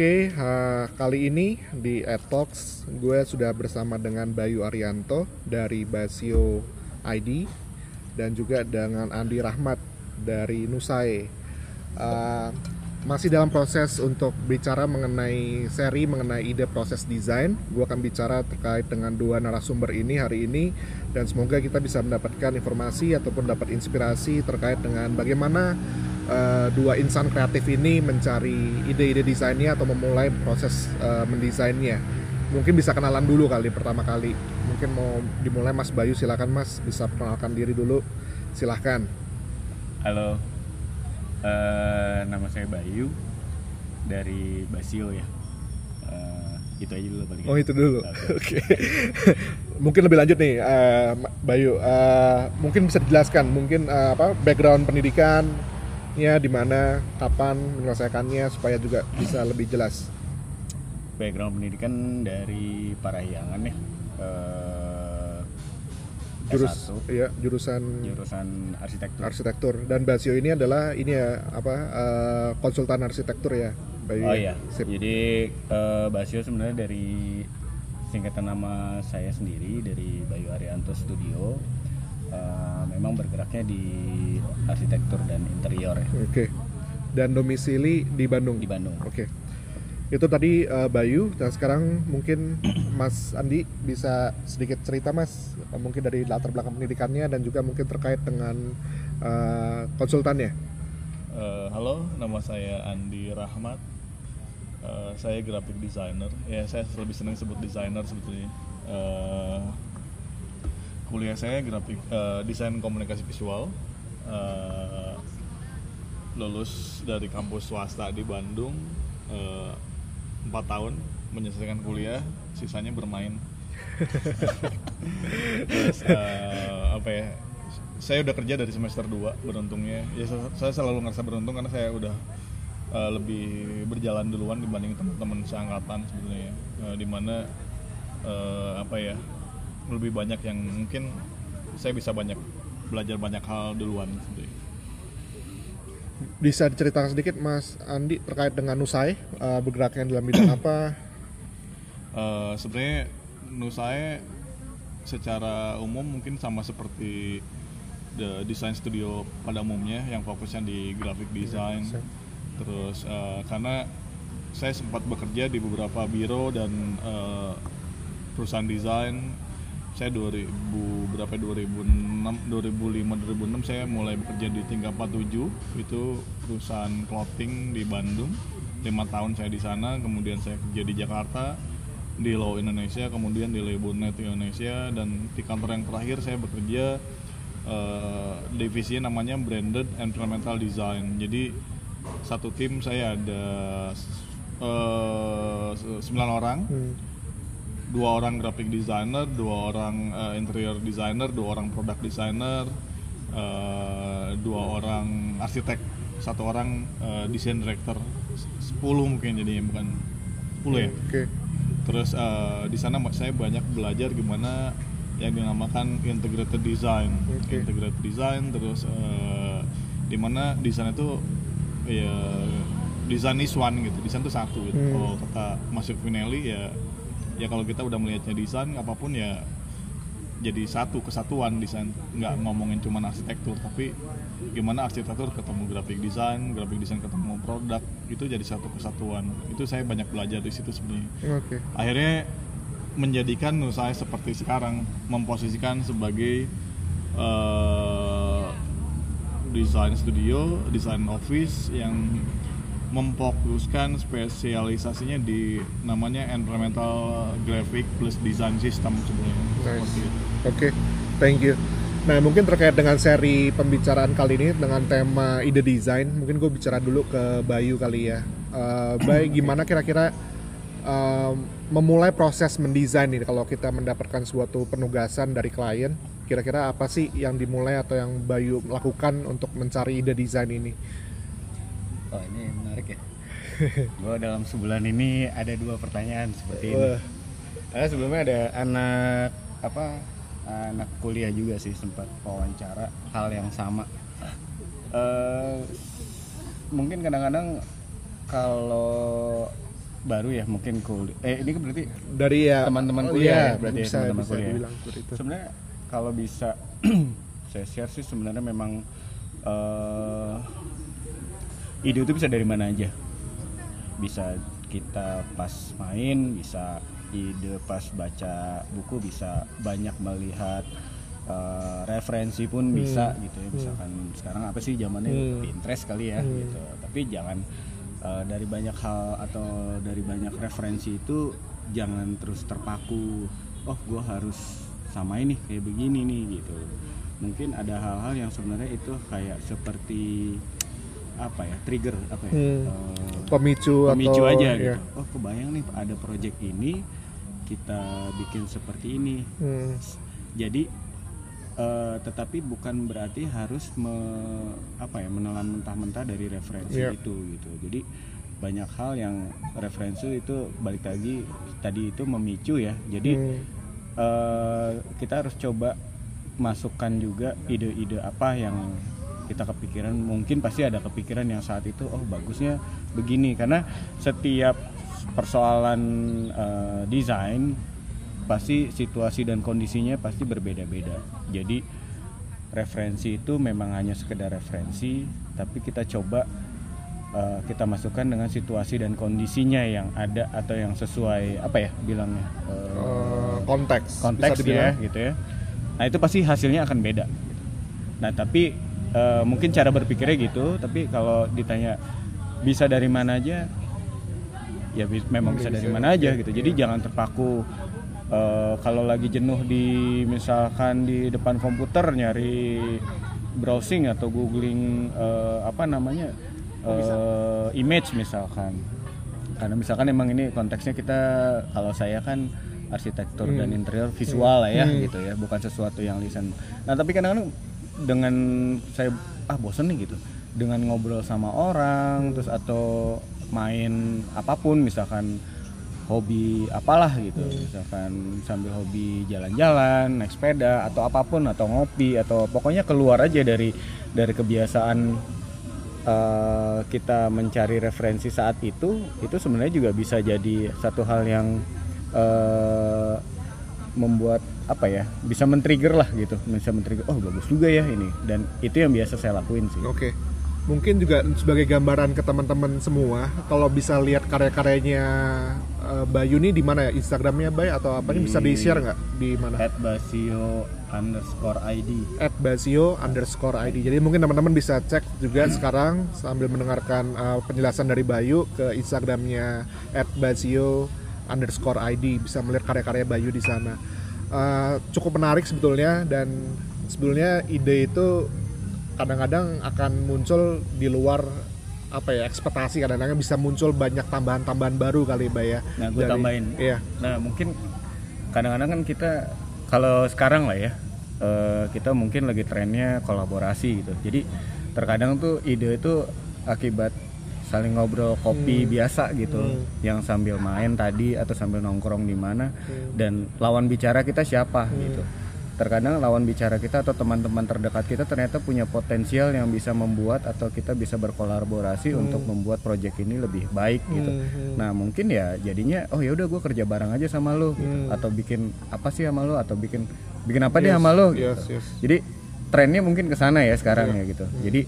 Oke, uh, kali ini di Talks gue sudah bersama dengan Bayu Arianto dari Basio ID dan juga dengan Andi Rahmat dari Nusae. Uh, masih dalam proses untuk bicara mengenai seri mengenai ide proses desain. Gue akan bicara terkait dengan dua narasumber ini hari ini dan semoga kita bisa mendapatkan informasi ataupun dapat inspirasi terkait dengan bagaimana uh, dua insan kreatif ini mencari ide-ide desainnya atau memulai proses uh, mendesainnya. Mungkin bisa kenalan dulu kali pertama kali. Mungkin mau dimulai Mas Bayu silakan Mas bisa perkenalkan diri dulu. Silahkan. Halo, uh, nama saya Bayu dari Basio ya. Uh, itu aja dulu paling. Oh itu dulu. Oke. Okay. mungkin lebih lanjut nih, uh, Bayu. Uh, mungkin bisa dijelaskan mungkin uh, apa background pendidikan nya di mana, kapan menyelesaikannya supaya juga bisa lebih jelas. Background pendidikan dari Parahyangan ya. Uh, Jurus, ya, jurusan jurusan arsitektur. Arsitektur dan Basio ini adalah ini ya apa uh, konsultan arsitektur ya. Bayu, oh iya. Sip. Jadi uh, Basio sebenarnya dari singkatan nama saya sendiri dari Bayu Arianto Studio uh, memang bergeraknya di arsitektur dan interior ya. Oke. Okay. Dan domisili di Bandung. Di Bandung. Oke. Okay. Itu tadi uh, Bayu dan sekarang mungkin Mas Andi bisa sedikit cerita Mas mungkin dari latar belakang pendidikannya dan juga mungkin terkait dengan uh, konsultannya. Uh, halo, nama saya Andi Rahmat. Uh, saya graphic designer. Ya, saya lebih senang sebut designer sebetulnya. Uh, kuliah saya grafik uh, desain komunikasi visual uh, lulus dari kampus swasta di Bandung eh, empat uh, tahun menyelesaikan kuliah sisanya bermain. Terus uh, apa ya saya udah kerja dari semester 2 beruntungnya. Ya saya selalu ngerasa beruntung karena saya udah uh, lebih berjalan duluan dibanding teman-teman seangkatan sebetulnya uh, di mana uh, apa ya lebih banyak yang mungkin saya bisa banyak belajar banyak hal duluan bisa diceritakan sedikit Mas Andi terkait dengan Nusai uh, bergeraknya dalam bidang apa? Uh, Sebenarnya Nusai secara umum mungkin sama seperti the design studio pada umumnya yang fokusnya di graphic design. Ya, Terus uh, karena saya sempat bekerja di beberapa biro dan uh, perusahaan desain saya 2000 berapa 2006 2005 2006 saya mulai bekerja di tingkat 47 itu perusahaan clothing di Bandung. Lima tahun saya di sana kemudian saya kerja di Jakarta di Law Indonesia kemudian di Labelnet Indonesia dan di kantor yang terakhir saya bekerja uh, divisi namanya Branded Environmental Design. Jadi satu tim saya ada eh, 9 orang. Hmm dua orang graphic designer, dua orang uh, interior designer, dua orang product designer, uh, dua orang arsitek, satu orang uh, desain director, sepuluh mungkin jadinya bukan sepuluh ya. Oke. Okay. Terus uh, di sana saya banyak belajar gimana yang dinamakan integrated design, okay. integrated design, terus uh, di mana desain itu ya desain is one gitu, desain itu satu gitu. Hmm. Kalau kata Mas Finelli ya ya kalau kita udah melihatnya desain apa pun ya jadi satu kesatuan desain. Nggak ngomongin cuma arsitektur tapi gimana arsitektur ketemu grafik desain grafik desain ketemu produk itu jadi satu kesatuan. Itu saya banyak belajar di situ sebenarnya. Okay. akhirnya menjadikan saya seperti sekarang memposisikan sebagai uh, desain studio desain office yang memfokuskan spesialisasinya di namanya environmental graphic plus design system sebenarnya. Nice. Oke, okay. thank you. Nah mungkin terkait dengan seri pembicaraan kali ini dengan tema ide desain, mungkin gue bicara dulu ke Bayu kali ya. Uh, Bayu, gimana kira-kira uh, memulai proses mendesain ini kalau kita mendapatkan suatu penugasan dari klien? Kira-kira apa sih yang dimulai atau yang Bayu lakukan untuk mencari ide desain ini? Oh ini menarik ya. gue dalam sebulan ini ada dua pertanyaan seperti ini. Karena sebelumnya ada anak apa anak kuliah juga sih sempat wawancara hal yang sama. Uh, mungkin kadang-kadang kalau baru ya mungkin kuliah eh ini berarti dari ya Teman-teman oh, kuliah iya, ya, berarti ya, bisa, teman-teman bisa kuliah. dibilang seperti itu sebenarnya kalau bisa saya share sih sebenarnya memang eh, ide itu bisa dari mana aja? Bisa kita pas main bisa ide pas baca buku bisa banyak melihat eh, referensi pun bisa gitu ya. Misalkan sekarang apa sih zamannya? Hmm. Pinterest kali ya gitu. Tapi jangan eh, dari banyak hal atau dari banyak referensi itu jangan terus terpaku oh gue harus sama ini kayak begini nih gitu. Mungkin ada hal-hal yang sebenarnya itu kayak seperti apa ya trigger apa ya Hmm. eh, pemicu, pemicu atau aja ya. gitu oh kebayang nih ada project ini kita bikin seperti ini Hmm. jadi eh, tetapi bukan berarti harus me, apa ya menelan mentah-mentah dari referensi Iya. itu gitu jadi banyak hal yang referensi itu balik lagi tadi itu memicu ya jadi Hmm. eh, kita harus coba masukkan juga ide-ide apa yang kita kepikiran mungkin pasti ada kepikiran yang saat itu oh bagusnya begini. Karena setiap persoalan eh, desain pasti situasi dan kondisinya pasti berbeda-beda. Jadi referensi itu memang hanya sekedar referensi tapi kita coba eh, kita masukkan dengan situasi dan kondisinya yang ada atau yang sesuai apa ya bilangnya eh, Eh, konteks konteks ya gitu ya. Nah itu pasti hasilnya akan beda. Nah tapi eh, mungkin cara berpikirnya gitu tapi kalau ditanya bisa dari mana aja? Ya bi- memang bisa dari mana aja gitu. Jadi jangan terpaku. Eh, kalau lagi jenuh di misalkan di depan komputer nyari browsing atau googling eh, apa namanya eh, image misalkan. Karena misalkan emang ini konteksnya kita kalau saya kan arsitektur dan interior visual lah ya gitu ya bukan sesuatu yang lisan nah tapi kadang-kadang dengan saya ah bosen nih gitu. Dengan ngobrol sama orang terus atau main apa pun misalkan hobi apalah gitu. Misalkan sambil hobi jalan-jalan naik sepeda atau apa pun atau ngopi atau pokoknya keluar aja dari dari kebiasaan eh, kita mencari referensi saat itu itu sebenarnya juga bisa jadi satu hal yang eh, membuat apa ya bisa men-trigger lah gitu bisa men-trigger oh bagus juga ya ini dan itu yang biasa saya lakuin sih Oke. Mungkin juga sebagai gambaran ke teman-teman semua, kalau bisa lihat karya-karyanya eh, Bayu nih di mana ya? Instagramnya Bay atau apa ini bisa Di- di-share nggak di mana? at basio underscore id At Basio underscore ID. Jadi mungkin teman-teman bisa cek juga sekarang sambil mendengarkan eh, penjelasan dari Bayu ke Instagramnya at Basio underscore ID bisa melihat karya-karya Bayu di sana. Eh, cukup menarik sebetulnya dan sebetulnya ide itu kadang-kadang akan muncul di luar apa ya ekspektasi kadang-kadang bisa muncul banyak tambahan-tambahan baru kali Bay ya. Nah, gue Dari- tambahin. Iya. Nah, mungkin kadang-kadang kan kita kalau sekarang lah ya, eh, kita mungkin lagi trennya kolaborasi gitu. Jadi terkadang tuh ide itu akibat saling ngobrol kopi biasa gitu, yang sambil main tadi atau sambil nongkrong di mana, dan lawan bicara kita siapa gitu. Terkadang lawan bicara kita atau teman-teman terdekat kita ternyata punya potensial yang bisa membuat atau kita bisa berkolaborasi untuk membuat proyek ini lebih baik gitu. Nah mungkin ya jadinya oh ya udah gue kerja bareng aja sama lo gitu. atau bikin apa sih sama lo atau bikin bikin apa deh sama lo gitu. yes, yes. Jadi trennya mungkin ke sana ya sekarang ya gitu. Jadi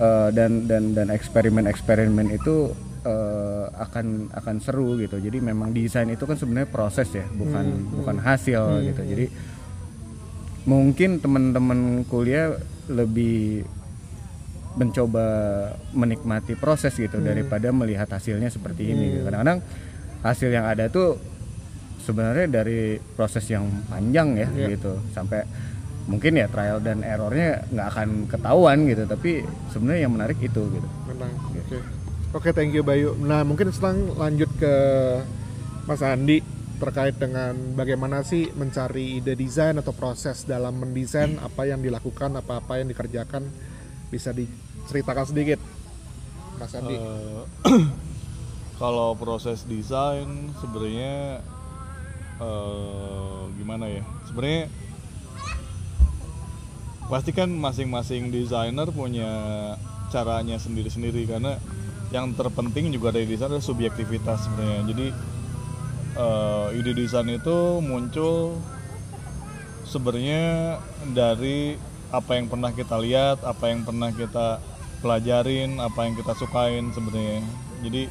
eh, dan dan dan eksperimen-eksperimen itu eh, akan akan seru gitu. Jadi memang desain itu kan sebenarnya proses ya, bukan bukan hasil gitu. Jadi mungkin teman-teman kuliah lebih mencoba menikmati proses gitu daripada melihat hasilnya seperti ini gitu. kadang-kadang hasil yang ada tuh sebenarnya dari proses yang panjang ya gitu sampai mungkin ya trial dan errornya nggak akan ketahuan gitu tapi sebenarnya yang menarik itu gitu Menang. Oke. Oke, thank you Bayu. Nah, mungkin sekarang lanjut ke Mas Andi terkait dengan bagaimana sih mencari ide desain atau proses dalam mendesain apa yang dilakukan, apa-apa yang dikerjakan bisa diceritakan sedikit. Mas Andi. Eh, kalau proses desain sebenarnya eh, gimana ya sebenarnya pasti kan masing-masing desainer punya caranya sendiri-sendiri karena yang terpenting juga dari desain adalah subjektivitas sebenarnya. Jadi uh, ide desain itu muncul sebenarnya dari apa yang pernah kita lihat apa yang pernah kita pelajarin apa yang kita sukain sebenarnya. Jadi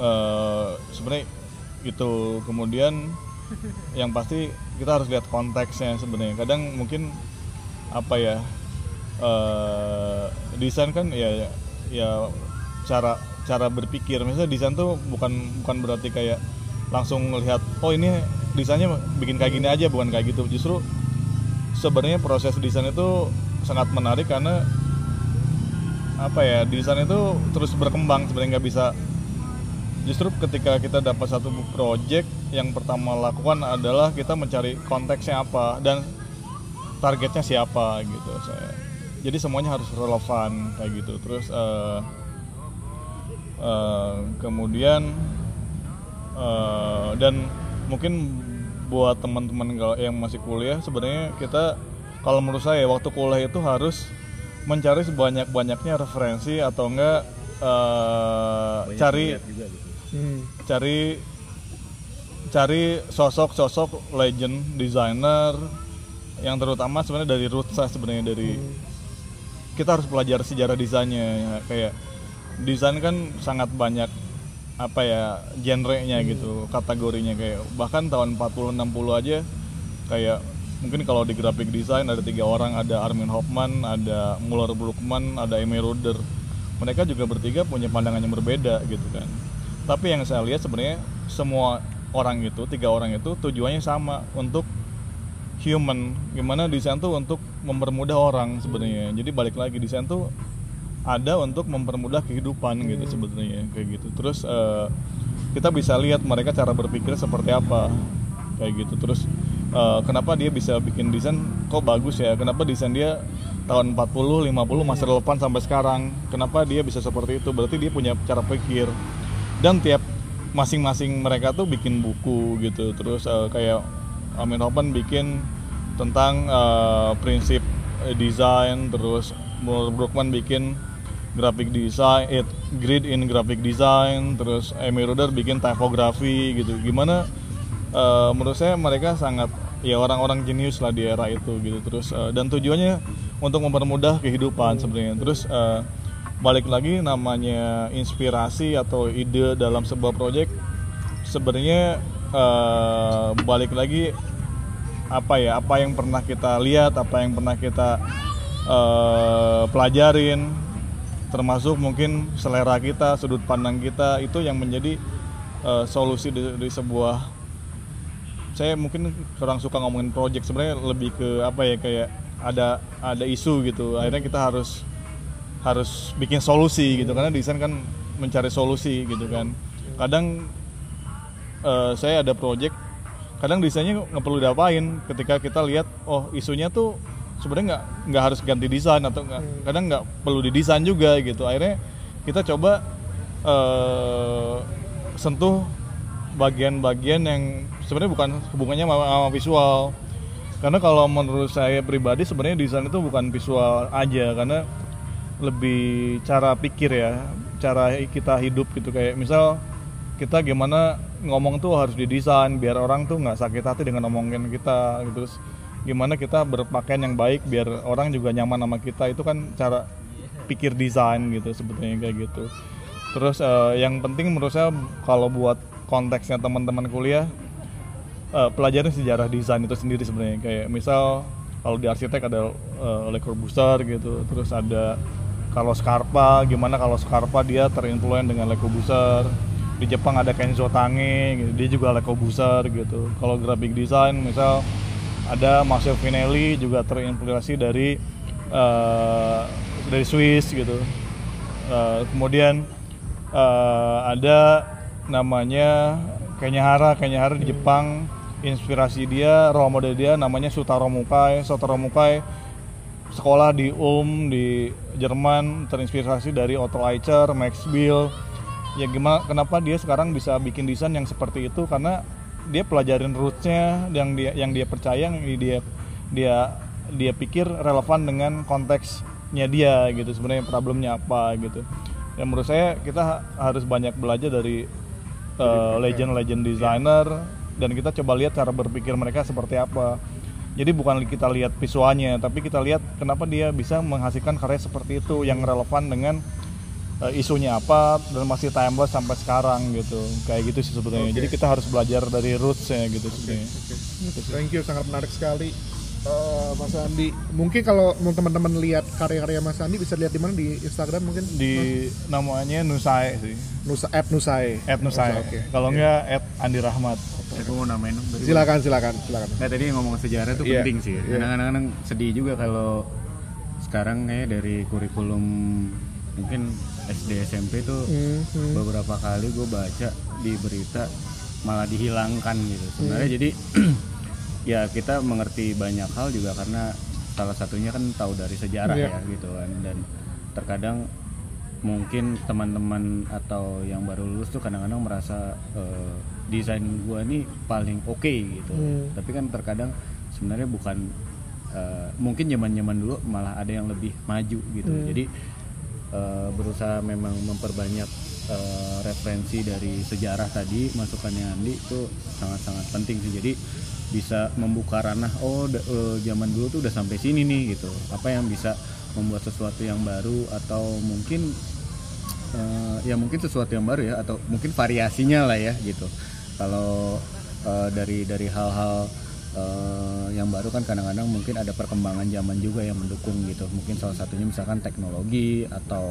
uh, sebenarnya itu. Kemudian yang pasti kita harus lihat konteksnya sebenarnya. Kadang mungkin apa ya uh, desain kan ya ya cara cara berpikir. Misalnya desain tuh bukan bukan berarti kayak langsung melihat oh ini desainnya bikin kayak gini aja bukan kayak gitu. Justru sebenarnya proses desain itu sangat menarik karena apa ya desain itu terus berkembang sebenarnya nggak bisa. Justru ketika kita dapat satu project yang pertama lakukan adalah kita mencari konteksnya apa. Dan targetnya siapa gitu saya. Jadi semuanya harus relevan kayak gitu. Terus uh, uh, kemudian uh, dan mungkin buat teman-teman yang masih kuliah sebenarnya kita kalau menurut saya waktu kuliah itu harus mencari sebanyak-banyaknya referensi atau enggak uh, cari juga gitu. Hmm. cari cari sosok-sosok legend designer yang terutama sebenarnya dari roots sebenarnya dari hmm. kita harus belajar sejarah desainnya ya. kayak desain kan sangat banyak apa ya genrenya hmm. gitu kategorinya kayak bahkan tahun 40 60 aja kayak mungkin kalau di graphic design ada tiga orang ada Armin Hoffman ada Muller Bruckmann ada Amy Ruder mereka juga bertiga punya pandangan yang berbeda gitu kan tapi yang saya lihat sebenarnya semua orang itu tiga orang itu tujuannya sama untuk human. Gimana desain tuh untuk mempermudah orang sebenarnya. Jadi balik lagi desain tuh ada untuk mempermudah kehidupan gitu hmm. sebenarnya kayak gitu. Terus uh, kita bisa lihat mereka cara berpikir seperti apa kayak gitu. Terus uh, kenapa dia bisa bikin desain kok bagus ya? Kenapa desain dia tahun 40 50 masih relevan sampai sekarang? Kenapa dia bisa seperti itu? Berarti dia punya cara pikir. Dan tiap masing-masing mereka tuh bikin buku gitu. Terus uh, kayak Amin Hoffman bikin tentang uh, prinsip desain terus Muller Brookman bikin graphic design it grid in graphic design terus Amy Ruder bikin typography gitu. Gimana uh, menurut saya mereka sangat ya orang-orang jenius lah di era itu gitu. Terus uh, dan tujuannya untuk mempermudah kehidupan sebenarnya. Terus uh, balik lagi namanya inspirasi atau ide dalam sebuah proyek sebenarnya uh, balik lagi apa ya apa yang pernah kita lihat apa yang pernah kita uh, pelajarin termasuk mungkin selera kita sudut pandang kita itu yang menjadi uh, solusi dari sebuah saya mungkin kurang suka ngomongin project sebenarnya lebih ke apa ya kayak ada ada isu gitu. Akhirnya kita harus harus bikin solusi gitu karena desain kan mencari solusi gitu kan. Kadang uh, saya ada project kadang desainnya nggak perlu diapain. Ketika kita lihat oh isunya tuh sebenarnya nggak nggak harus ganti desain atau nggak hmm. kadang nggak perlu didesain juga gitu. Akhirnya kita coba uh, sentuh bagian-bagian yang sebenarnya bukan hubungannya sama, sama visual. Karena kalau menurut saya pribadi sebenarnya desain itu bukan visual aja karena lebih cara pikir ya cara kita hidup gitu. Kayak misal kita gimana ngomong tuh harus didesain biar orang tuh nggak sakit hati dengan ngomongin kita. Gitu. Terus gimana kita berpakaian yang baik biar orang juga nyaman sama kita. Itu kan cara pikir desain gitu sebetulnya kayak gitu. Terus uh, yang penting menurut saya kalau buat konteksnya teman-teman kuliah uh, pelajarin sejarah desain itu sendiri sebenarnya. Kayak misal kalau di arsitek ada uh, Le Corbusier gitu terus ada kalau Scarpa gimana kalau Scarpa dia terinfluen dengan Le Corbusier di Jepang ada Kenzo Tange gitu. dia juga Le Corbusier gitu kalau graphic design misal ada Marcel Finelli juga terinspirasi dari uh, dari Swiss gitu uh, kemudian uh, ada namanya Kenyahara Kenyahara di Jepang inspirasi dia role model dia namanya Sutaro Mukai Sutaro Mukai sekolah di Ulm di Jerman terinspirasi dari Otto Eicher, Max Bill. Ya gimana kenapa dia sekarang bisa bikin desain yang seperti itu? Karena dia pelajarin rootsnya yang dia yang dia percaya yang dia dia dia pikir relevan dengan konteksnya dia gitu. Sebenarnya problemnya apa gitu. Ya menurut saya kita ha- harus banyak belajar dari uh, legend-legend designer dan kita coba lihat cara berpikir mereka seperti apa. Jadi bukan kita lihat visualnya tapi kita lihat kenapa dia bisa menghasilkan karya seperti itu yang relevan dengan uh, isunya apa dan masih timeless sampai sekarang gitu kayak gitu sih sebetulnya jadi kita harus belajar dari rootsnya gitu sebenarnya Oke. Thank you, sangat menarik sekali. Eh, Mas Andi, mungkin kalau mau teman-teman lihat karya-karya Mas Andi bisa lihat di mana di Instagram mungkin di namanya Nusai sih Nusa at Nusai. at Nusai Oke. kalau enggak at Andi Rahmat Aku mau namain dong. Silakan, silakan, silakan. Nah tadi ngomong sejarah itu Iya, penting sih. iya. Kadang-kadang sedih juga kalau sekarang kayak dari kurikulum mungkin SD SMP tuh Hmm, hmm. beberapa kali gue baca di berita malah dihilangkan gitu. Hmm. Sebenarnya jadi ya kita mengerti banyak hal juga karena salah satunya kan tahu dari sejarah Iya. ya gitu kan dan terkadang mungkin teman-teman atau yang baru lulus tuh kadang-kadang merasa eh, desain gua ini paling oke gitu Hmm. tapi kan terkadang sebenarnya bukan eh, mungkin zaman-zaman dulu malah ada yang lebih maju gitu Hmm. jadi eh, berusaha memang memperbanyak eh, referensi dari sejarah tadi masukannya Andi itu sangat-sangat penting sih. Jadi bisa membuka ranah oh da- eh, zaman dulu tuh udah sampai sini nih gitu. Apa yang bisa membuat sesuatu yang baru atau mungkin eh, ya mungkin sesuatu yang baru ya atau mungkin variasinya lah ya gitu. Kalau eh, dari dari hal-hal eh, yang baru kan kadang-kadang mungkin ada perkembangan zaman juga yang mendukung gitu mungkin salah satunya misalkan teknologi atau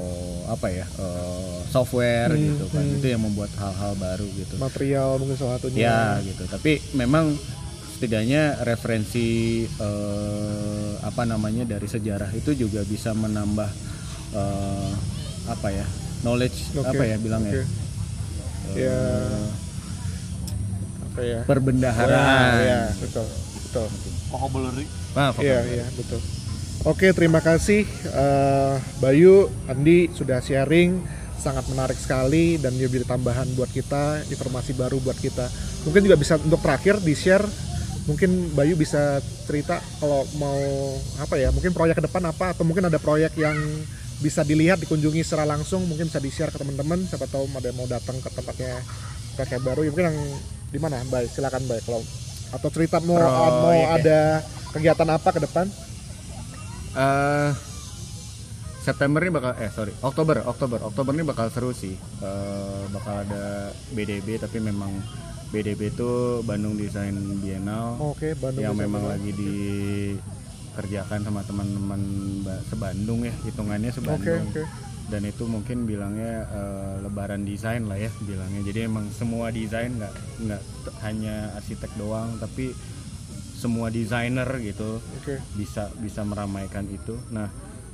apa ya eh, software gitu kan itu yang membuat hal-hal baru gitu Material mungkin salah satunya. ya gitu tapi memang setidaknya referensi eh, apa namanya dari sejarah itu juga bisa menambah eh, apa ya knowledge Oke, apa ya bilangnya oke. Ya. Apa ya? perbendaharaan Ya, betul. Betul. vocabulary Nah, Iya, iya, betul. Oke, terima kasih eh, Bayu, Andi sudah sharing sangat menarik sekali dan juga jadi tambahan buat kita, informasi baru buat kita. Mungkin juga bisa untuk terakhir di share mungkin Bayu bisa cerita kalau mau apa ya, mungkin proyek ke depan apa atau mungkin ada proyek yang bisa dilihat dikunjungi secara langsung mungkin bisa di share ke teman-teman siapa tahu ada yang mau datang ke tempatnya proyek baru ya mungkin yang di mana Bay silakan Bay kalau atau cerita mau mau Proyek ya. ada kegiatan apa ke depan Eh, September ini bakal eh sorry Oktober Oktober Oktober ini bakal seru sih Eh, bakal ada BDB tapi memang BDB itu Bandung Design Biennale Oke, Bandung yang bisa memang banget. lagi dikerjakan sama teman-teman ba- sebandung ya hitungannya sebandung oke. Dan itu mungkin bilangnya eh, lebaran desain lah ya bilangnya jadi emang semua desain nggak nggak hanya arsitek doang tapi semua desainer gitu Oke. bisa bisa meramaikan itu nah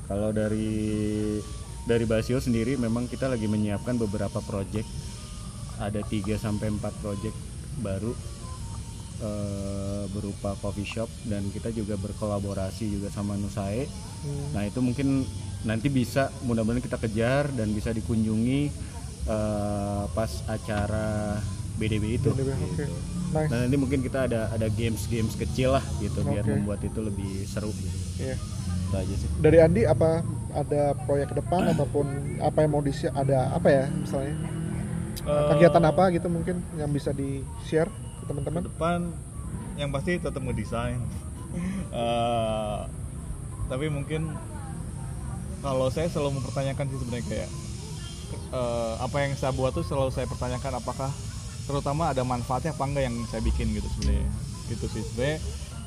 kalau dari dari Basio sendiri memang kita lagi menyiapkan beberapa project ada 3 sampai 4 project baru eh, berupa coffee shop dan kita juga berkolaborasi juga sama Nusae. Hmm. Nah, itu mungkin nanti bisa mudah-mudahan kita kejar dan bisa dikunjungi eh, pas acara BDB itu. BDB, gitu. oke. Nice. Nah, nanti mungkin kita ada ada games-games kecil lah gitu biar Oke. membuat itu lebih seru gitu. Iya. Itu aja sih. Dari Andi apa ada proyek ke depan ataupun apa yang mau di ada apa ya misalnya Eh, kegiatan apa gitu mungkin yang bisa di share ke ke teman-teman depan yang pasti tetap ngedesain Eh, tapi mungkin kalau saya selalu mempertanyakan sih sebenarnya kayak eh, apa yang saya buat tuh selalu saya pertanyakan apakah terutama ada manfaatnya apa enggak yang saya bikin gitu sebenarnya. Gitu sih. Sebenarnya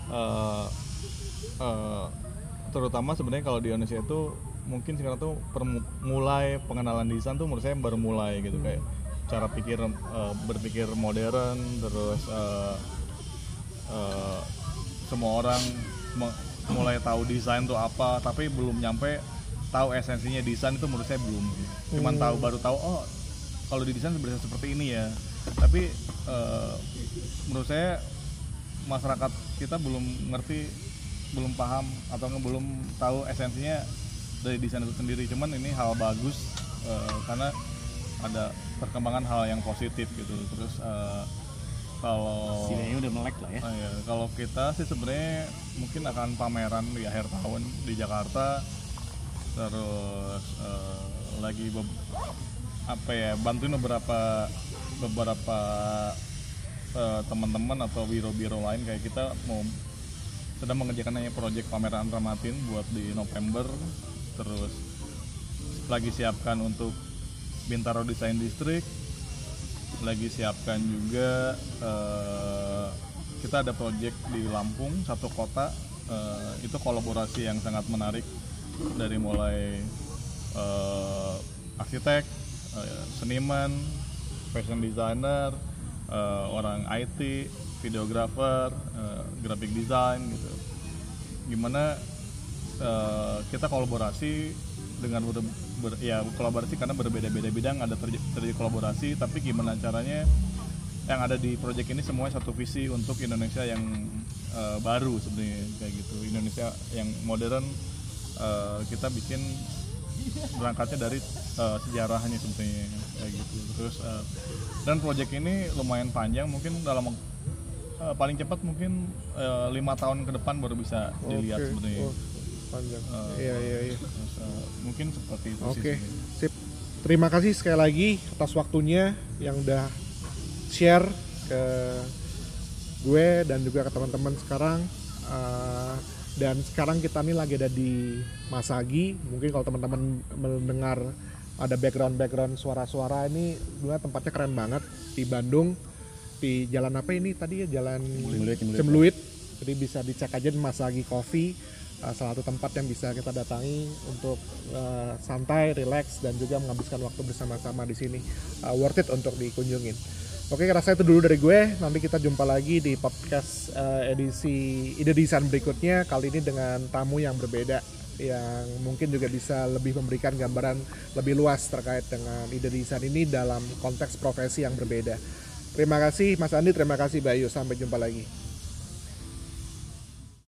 eh, eh, terutama sebenarnya kalau di Indonesia itu mungkin sekarang tuh mulai pengenalan desain tuh menurut saya baru mulai gitu. Kayak cara pikir eh, berpikir modern terus eh, eh, semua orang mulai tahu desain tuh apa tapi belum nyampe tahu esensinya desain itu menurut saya belum. Cuman Hmm. tahu baru tahu oh kalau di desain sebenarnya seperti ini ya. Tapi eh, menurut saya masyarakat kita belum ngerti belum paham atau belum tahu esensinya dari desain itu sendiri. Cuman ini hal bagus eh, karena ada perkembangan hal yang positif gitu. Terus eh, kalau Setidaknya udah melek lah ya. Oh iya, kalau kita sih sebenarnya mungkin akan pameran di akhir tahun di Jakarta, terus eh, lagi apa ya bantuin beberapa beberapa eh, teman-teman atau biro-biro lain. Kayak kita mau sedang mengerjakan namanya project pameran Ramatin buat di November. Terus lagi siapkan untuk Bintaro Design District. Lagi siapkan juga eh, kita ada project di Lampung satu kota. Eh, itu kolaborasi yang sangat menarik dari mulai eh, arsitek eh, seniman fashion designer eh, orang IT videographer eh, graphic design gitu. Gimana eh, kita kolaborasi dengan ber, ber- ya kolaborasi karena berbeda-beda bidang ada terjadi, kolaborasi tapi gimana caranya yang ada di proyek ini semuanya satu visi untuk Indonesia yang eh, baru sebenarnya kayak gitu. Indonesia yang modern eh, kita bikin berangkatnya dari eh, sejarahnya sebetulnya kayak gitu terus eh, dan proyek ini lumayan panjang mungkin dalam eh, paling cepat mungkin lima tahun ke depan baru bisa dilihat Oke. sebenarnya Oh, panjang. Eh, Iya iya iya. Terus, eh, mungkin seperti itu sih Oke, sebenarnya. sip. Terima kasih sekali lagi atas waktunya yang udah share ke gue dan juga ke teman-teman sekarang. Uh, dan sekarang kita nih lagi ada di Masagi. Mungkin kalau teman-teman mendengar ada background-background suara-suara ini, gue tempatnya keren banget di Bandung. Di jalan apa ini tadi ya? Jalan. Cemluit. Jadi bisa dicek aja di Masagi Coffee. uh, salah satu tempat yang bisa kita datangi untuk uh, santai, relax dan juga menghabiskan waktu bersama-sama di sini. Uh, worth it untuk dikunjungin. Oke, rasa itu dulu dari gue. Nanti kita jumpa lagi di podcast uh, edisi ide desain berikutnya. Kali ini dengan tamu yang berbeda yang mungkin juga bisa lebih memberikan gambaran lebih luas terkait dengan ide desain ini dalam konteks profesi yang berbeda. Terima kasih Mas Andi, terima kasih Bayu. Sampai jumpa lagi.